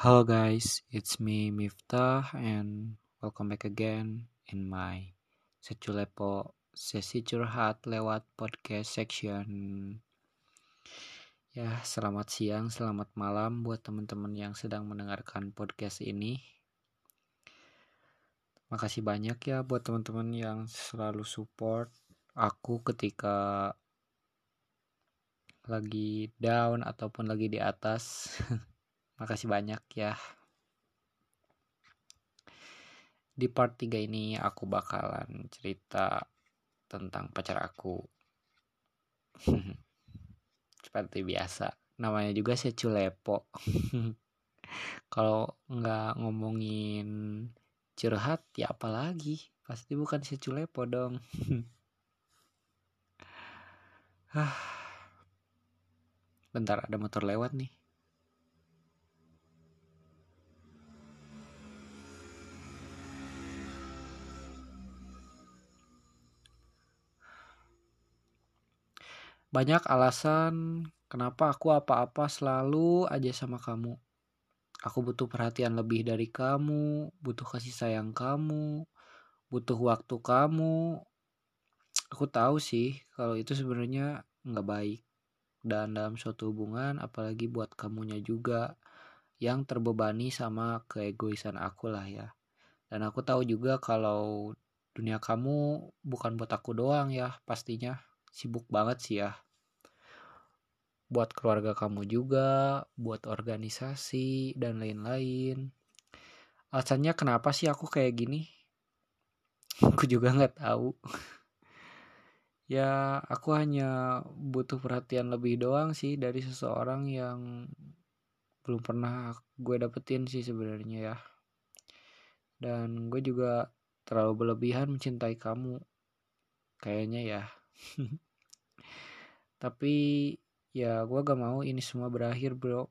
Hello guys, it's me Miftah and welcome back again in my Seculepo sesi curhat lewat podcast section. Ya, selamat siang, selamat malam buat teman-teman yang sedang mendengarkan podcast ini. Makasih banyak ya buat teman-teman yang selalu support aku ketika lagi down ataupun lagi di atas. Makasih banyak ya. Di part 3 ini aku bakalan cerita tentang pacar aku. Seperti biasa, namanya juga seculepo. Kalau nggak ngomongin curhat ya apalagi pasti bukan seculepo dong. Bentar ada motor lewat nih. Banyak alasan kenapa aku apa-apa selalu aja sama kamu. Aku butuh perhatian lebih dari kamu, butuh kasih sayang kamu, butuh waktu kamu. Aku tahu sih kalau itu sebenarnya nggak baik. Dan dalam suatu hubungan, apalagi buat kamunya juga yang terbebani sama keegoisan aku lah ya. Dan aku tahu juga kalau dunia kamu bukan buat aku doang ya pastinya sibuk banget sih ya. Buat keluarga kamu juga buat organisasi dan lain-lain. Alasannya kenapa sih aku kayak gini? Aku juga nggak tahu. Ya aku hanya butuh perhatian lebih doang sih dari seseorang yang belum pernah gue dapetin sih sebenarnya ya. Dan gue juga terlalu berlebihan mencintai kamu kayaknya ya tapi ya gue gak mau ini semua berakhir bro.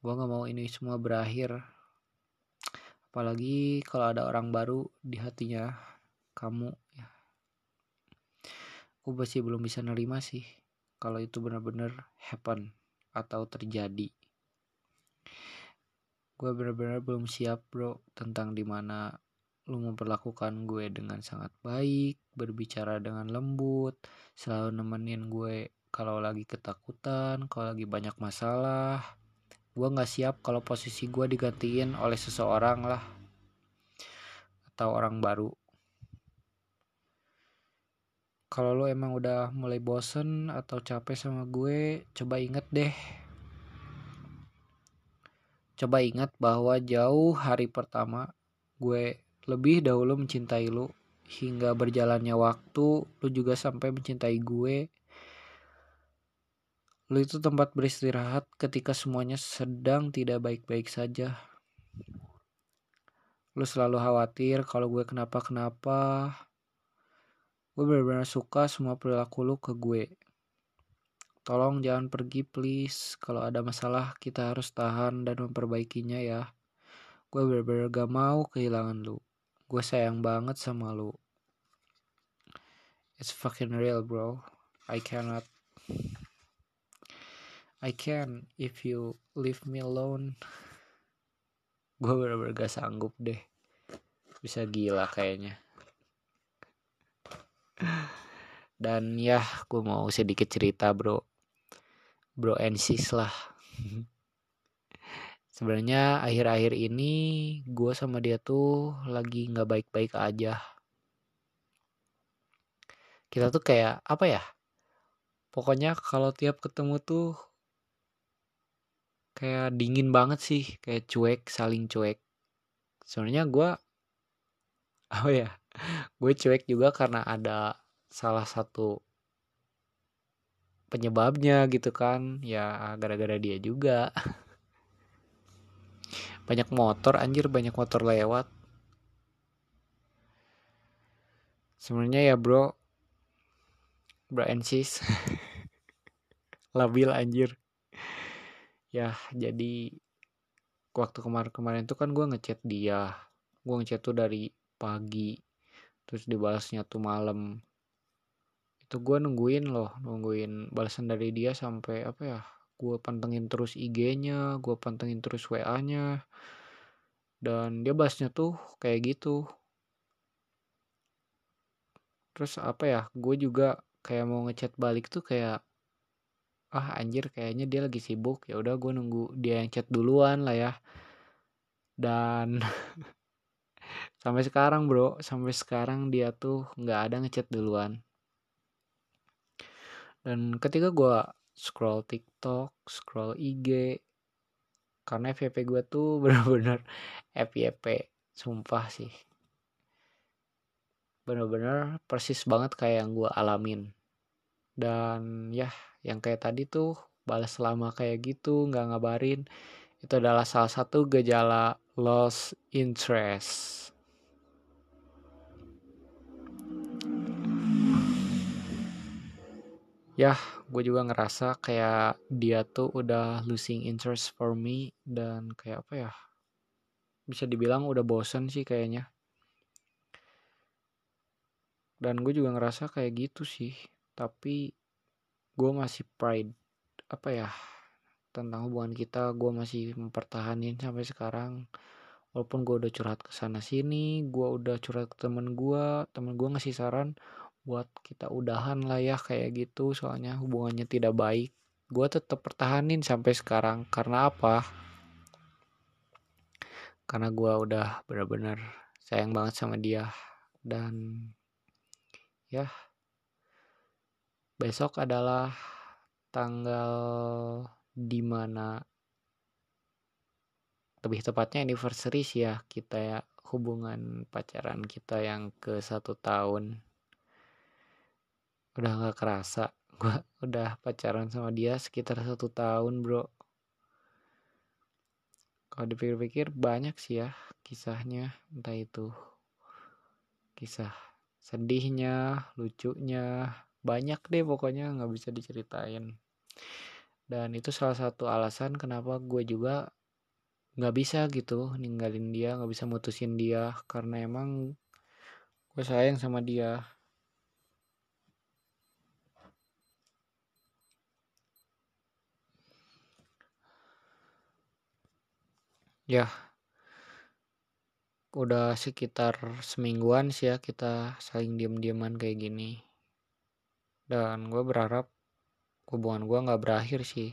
Gue gak mau ini semua berakhir. Apalagi kalau ada orang baru di hatinya kamu ya. Aku masih belum bisa nerima sih kalau itu benar-benar happen atau terjadi. Gue benar-benar belum siap bro tentang di mana lu memperlakukan gue dengan sangat baik, berbicara dengan lembut, selalu nemenin gue kalau lagi ketakutan, kalau lagi banyak masalah. Gue gak siap kalau posisi gue digantiin oleh seseorang lah. Atau orang baru. Kalau lo emang udah mulai bosen atau capek sama gue, coba inget deh. Coba ingat bahwa jauh hari pertama gue lebih dahulu mencintai lu hingga berjalannya waktu lu juga sampai mencintai gue. Lu itu tempat beristirahat ketika semuanya sedang tidak baik-baik saja. Lu selalu khawatir kalau gue kenapa-kenapa. Gue benar-benar suka semua perilaku lu ke gue. Tolong jangan pergi please. Kalau ada masalah kita harus tahan dan memperbaikinya ya. Gue benar-benar gak mau kehilangan lu gue sayang banget sama lu. It's fucking real bro. I cannot I can if you leave me alone. Gue bener-bener gak sanggup deh. Bisa gila kayaknya. Dan ya gue mau sedikit cerita bro. Bro and sis lah sebenarnya akhir-akhir ini gue sama dia tuh lagi nggak baik-baik aja. Kita tuh kayak apa ya pokoknya kalau tiap ketemu tuh kayak dingin banget sih kayak cuek saling cuek. Sebenarnya gue apa ya gue cuek juga karena ada salah satu penyebabnya gitu kan. Ya gara-gara dia juga banyak motor anjir banyak motor lewat. Sebenarnya ya bro. Bro sis labil anjir. Ya jadi waktu kemarin-kemarin tuh kan gue ngechat dia. Gue ngechat tuh dari pagi terus dibalasnya tuh malam. Itu gue nungguin loh nungguin balasan dari dia sampai apa ya gue pantengin terus IG-nya gue pantengin terus WA-nya dan dia bahasnya tuh kayak gitu. Terus apa ya gue juga kayak mau ngechat balik tuh kayak ah anjir kayaknya dia lagi sibuk. Ya udah gue nunggu dia yang chat duluan lah ya. Dan sampai sekarang bro. Sampai sekarang dia tuh nggak ada ngechat duluan. Dan ketika gue scroll TikTok scroll IG karena FYP gue tuh bener-bener FYP sumpah sih. Bener-bener persis banget kayak yang gue alamin. Dan ya yang kayak tadi tuh balas lama kayak gitu nggak ngabarin itu adalah salah satu gejala lost interest ya gue juga ngerasa kayak dia tuh udah losing interest for me dan kayak apa ya bisa dibilang udah bosen sih kayaknya. Dan gue juga ngerasa kayak gitu sih tapi gue masih pride apa ya tentang hubungan kita gue masih mempertahanin sampai sekarang. Walaupun gue udah curhat ke sana sini gue udah curhat ke temen gue temen gue ngasih saran buat kita udahan lah ya kayak gitu. Soalnya hubungannya tidak baik. Gue tetap pertahanin sampai sekarang. Karena apa? Karena gue udah benar-benar sayang banget sama dia. Dan ya besok adalah tanggal di mana lebih tepatnya anniversary sih ya kita ya hubungan pacaran kita yang ke satu tahun udah nggak kerasa. Gue udah pacaran sama dia sekitar satu tahun bro. Kalau dipikir-pikir banyak sih ya kisahnya. Entah itu kisah sedihnya lucunya banyak deh pokoknya nggak bisa diceritain. Dan itu salah satu alasan kenapa gue juga nggak bisa gitu ninggalin dia nggak bisa mutusin dia. Karena emang gue sayang sama dia ya udah sekitar semingguan sih ya kita saling diem-dieman kayak gini. Dan gue berharap hubungan gue nggak berakhir sih.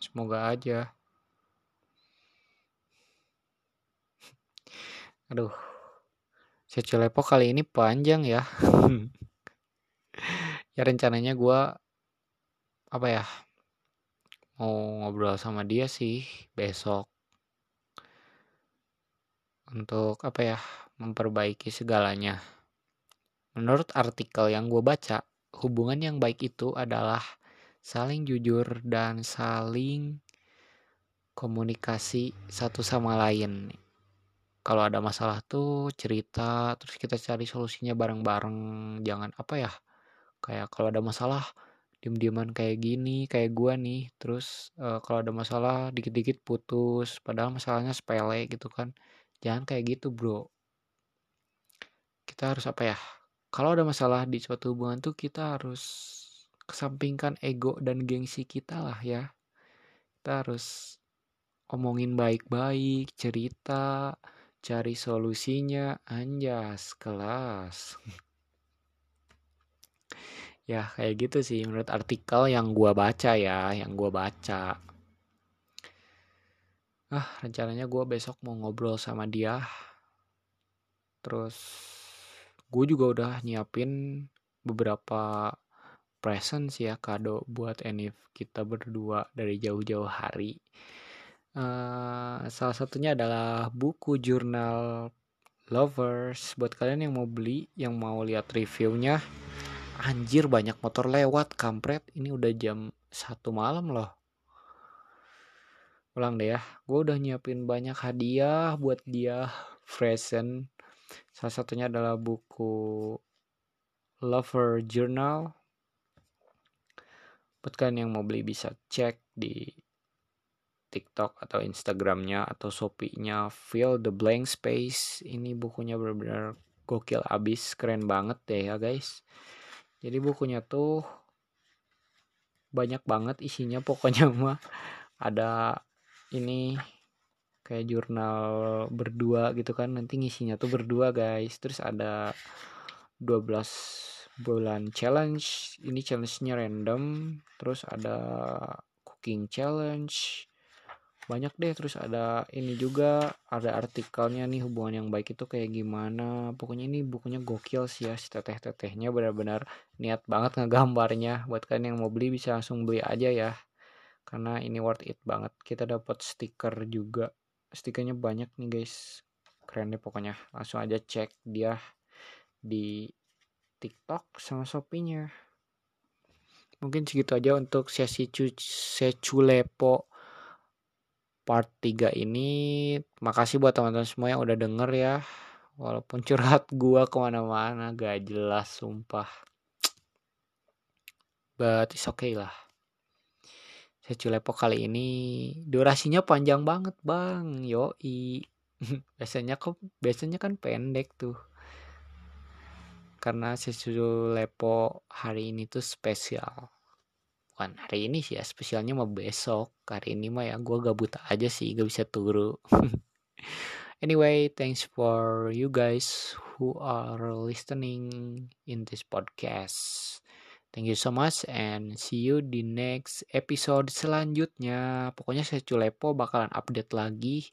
Semoga aja. Aduh Lepo kali ini panjang ya. Ya rencananya gue apa ya mau ngobrol sama dia sih besok untuk apa ya memperbaiki segalanya. Menurut artikel yang gue baca, hubungan yang baik itu adalah saling jujur dan saling komunikasi satu sama lain. Kalau ada masalah tuh cerita, terus kita cari solusinya bareng-bareng. Jangan apa ya, kayak kalau ada masalah diem-dieman kayak gini kayak gua nih terus uh, kalau ada masalah dikit-dikit putus padahal masalahnya sepele gitu kan jangan kayak gitu bro. Kita harus apa ya kalau ada masalah di suatu hubungan tuh kita harus kesampingkan ego dan gengsi kita lah ya. Kita harus omongin baik-baik cerita cari solusinya anjas kelas ya kayak gitu sih menurut artikel yang gua baca ya yang gua baca. Ah rencananya gua besok mau ngobrol sama dia. Terus gue juga udah nyiapin beberapa present sih ya kado buat Enif kita berdua dari jauh-jauh hari. Uh, salah satunya adalah buku jurnal lovers. Buat kalian yang mau beli yang mau lihat reviewnya Anjir banyak motor lewat kampret. Ini udah jam satu malam loh. Pulang deh ya. Gue udah nyiapin banyak hadiah buat dia. Present. Salah satunya adalah buku Lover Journal. Buat kalian yang mau beli bisa cek di TikTok atau Instagramnya atau Shopee-nya Fill the Blank Space. Ini bukunya benar-benar gokil abis, keren banget deh ya guys. Jadi bukunya tuh banyak banget isinya pokoknya mah ada ini kayak jurnal berdua gitu kan nanti ngisinya tuh berdua guys. Terus ada 12 bulan challenge ini challenge-nya random. Terus ada cooking challenge banyak deh terus ada ini juga ada artikelnya nih hubungan yang baik itu kayak gimana. Pokoknya ini bukunya gokil sih ya si teteh-tetehnya benar-benar niat banget ngegambarnya. Buat kalian yang mau beli bisa langsung beli aja ya. Karena ini worth it banget. Kita dapat stiker juga. Stikernya banyak nih guys. Keren deh pokoknya. Langsung aja cek dia di TikTok sama Shopee-nya. Mungkin segitu aja untuk sesi seculepo part 3 ini makasih buat teman-teman semua yang udah denger ya. Walaupun curhat gua ke mana-mana gak jelas sumpah. But it's okay lah. Saya kali ini. Durasinya panjang banget bang. Yoi. Biasanya kok biasanya kan pendek tuh. Karena sesuatu lepo hari ini tuh spesial bukan hari ini sih ya spesialnya mah besok. Hari ini mah ya gue gabut aja sih gak bisa turu. Anyway thanks for you guys who are listening in this podcast. Thank you so much and see you di next episode selanjutnya. Pokoknya saya culepo bakalan update lagi.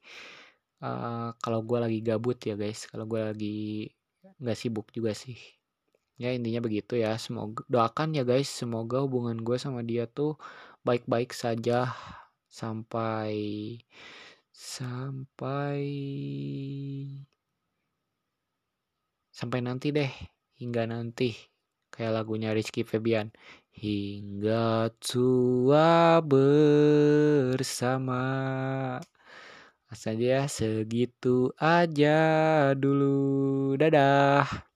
Uh, kalau gue lagi gabut ya guys. Kalau gue lagi nggak sibuk juga sih ya intinya begitu ya. Semoga doakan ya guys. Semoga hubungan gue sama dia tuh baik-baik saja sampai sampai sampai nanti deh. Hingga nanti. Kayak lagunya Rizky Febian. Hingga tua bersama. Saja segitu aja dulu. Dadah